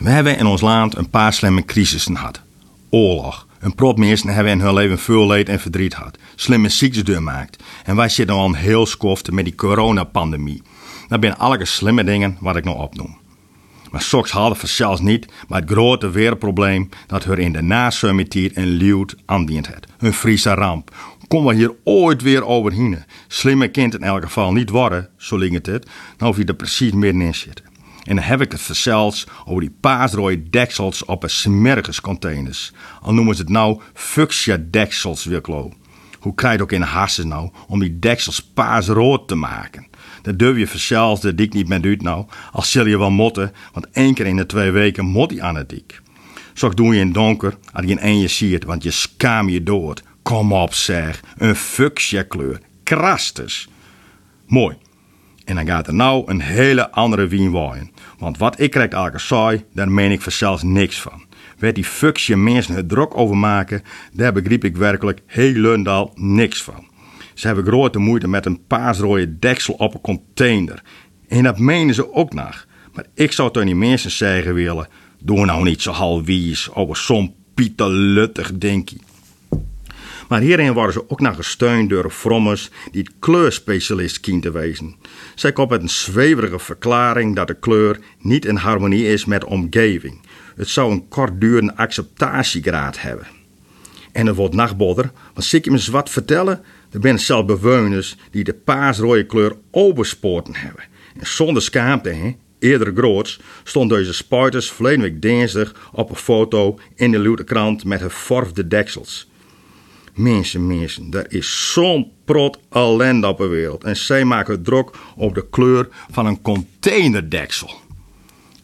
We hebben in ons land een paar slimme crisissen gehad. Oorlog. Een mensen hebben in hun leven veel leed en verdriet gehad. Slimme ziektes doormaakt. En wij zitten al heel skoft met die coronapandemie. Dat zijn alle slimme dingen wat ik nog opnoem. Maar soks hadden zelfs niet maar het grote wereldprobleem dat er in de nasummertijd een luwt aandient het. Een Friese ramp. Kom we hier ooit weer overheen? Slimme kind in elk geval niet worden, zo linkt het, dan hoef je er precies middenin zitten. En dan heb ik het zelfs over die paasrooie deksels op een containers. Al noemen ze het nou fuchsia deksels, Wilklo. Hoe krijg je ook in de harsen nou om die deksels paasrood te maken? Dat durf je zelfs de dik niet met uit nou, als zul je wel motten, want één keer in de twee weken mot die aan het dik. Zo doe je in donker, als je in één je ziet, want je skaam je dood. Kom op zeg, een fuchsia kleur, krastes. Mooi. En dan gaat er nou een hele andere wien waaien. Want wat ik krijg elke saai, daar meen ik zelfs niks van. Werd die fuchsia mensen het druk over maken, daar begreep ik werkelijk helemaal niks van. Ze hebben grote moeite met een paasrooie deksel op een container. En dat menen ze ook nog. Maar ik zou toch die mensen zeggen willen, doe nou niet zo halwies over zo'n pieterluttig denkje. Maar hierin worden ze ook nog gesteund door frommers die kleurspecialist kien te wezen. Zij komt met een zweverige verklaring dat de kleur niet in harmonie is met de omgeving. Het zou een kortdurende acceptatiegraad hebben. En er wordt nachtbodder, want zie je me eens wat vertellen? Er zijn zelfs bewoners die de paasrode kleur overspoorten hebben. En zonder schaamte, hè? eerder groots, stond deze spuiters verleden week dinsdag op een foto in de Luwte krant met verforfde deksels. Mensen, mensen, er is zo'n prot ellende op de wereld. En zij maken druk op de kleur van een containerdeksel.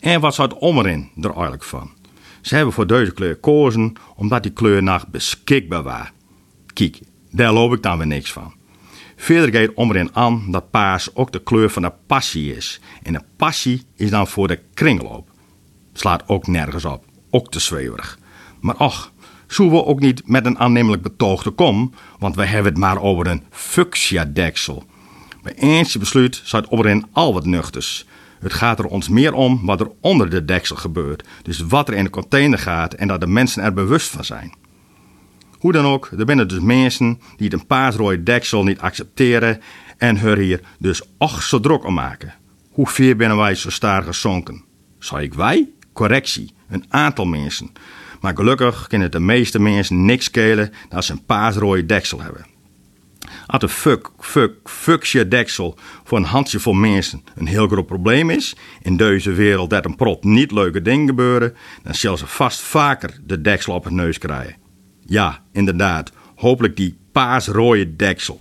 En wat zou het omrin er eigenlijk van? Ze hebben voor deze kleur gekozen omdat die kleur nog beschikbaar was. Kijk, daar loop ik dan weer niks van. Verder gaat omrin aan dat paars ook de kleur van de passie is. En de passie is dan voor de kringloop. Slaat ook nergens op. Ook te zweverig. Maar och, we ook niet met een aannemelijk betoog te komen, want wij hebben het maar over een fuchsia-deksel. Bij eens besluit het overin al wat nuchters. Het gaat er ons meer om wat er onder de deksel gebeurt, dus wat er in de container gaat en dat de mensen er bewust van zijn. Hoe dan ook, er zijn dus mensen die het een paasrooie deksel niet accepteren en er hier dus och zo druk om maken. Hoe binnen wij zo staar gezonken? Zou ik wij? Correctie, een aantal mensen. Maar gelukkig kunnen de meeste mensen niks schelen dat ze een paasrooie deksel hebben. Als een fuck, fuck, fuckje deksel voor een handjevol mensen een heel groot probleem is, in deze wereld dat een prot niet leuke dingen gebeuren, dan zullen ze vast vaker de deksel op het neus krijgen. Ja, inderdaad, hopelijk die paasrooie deksel.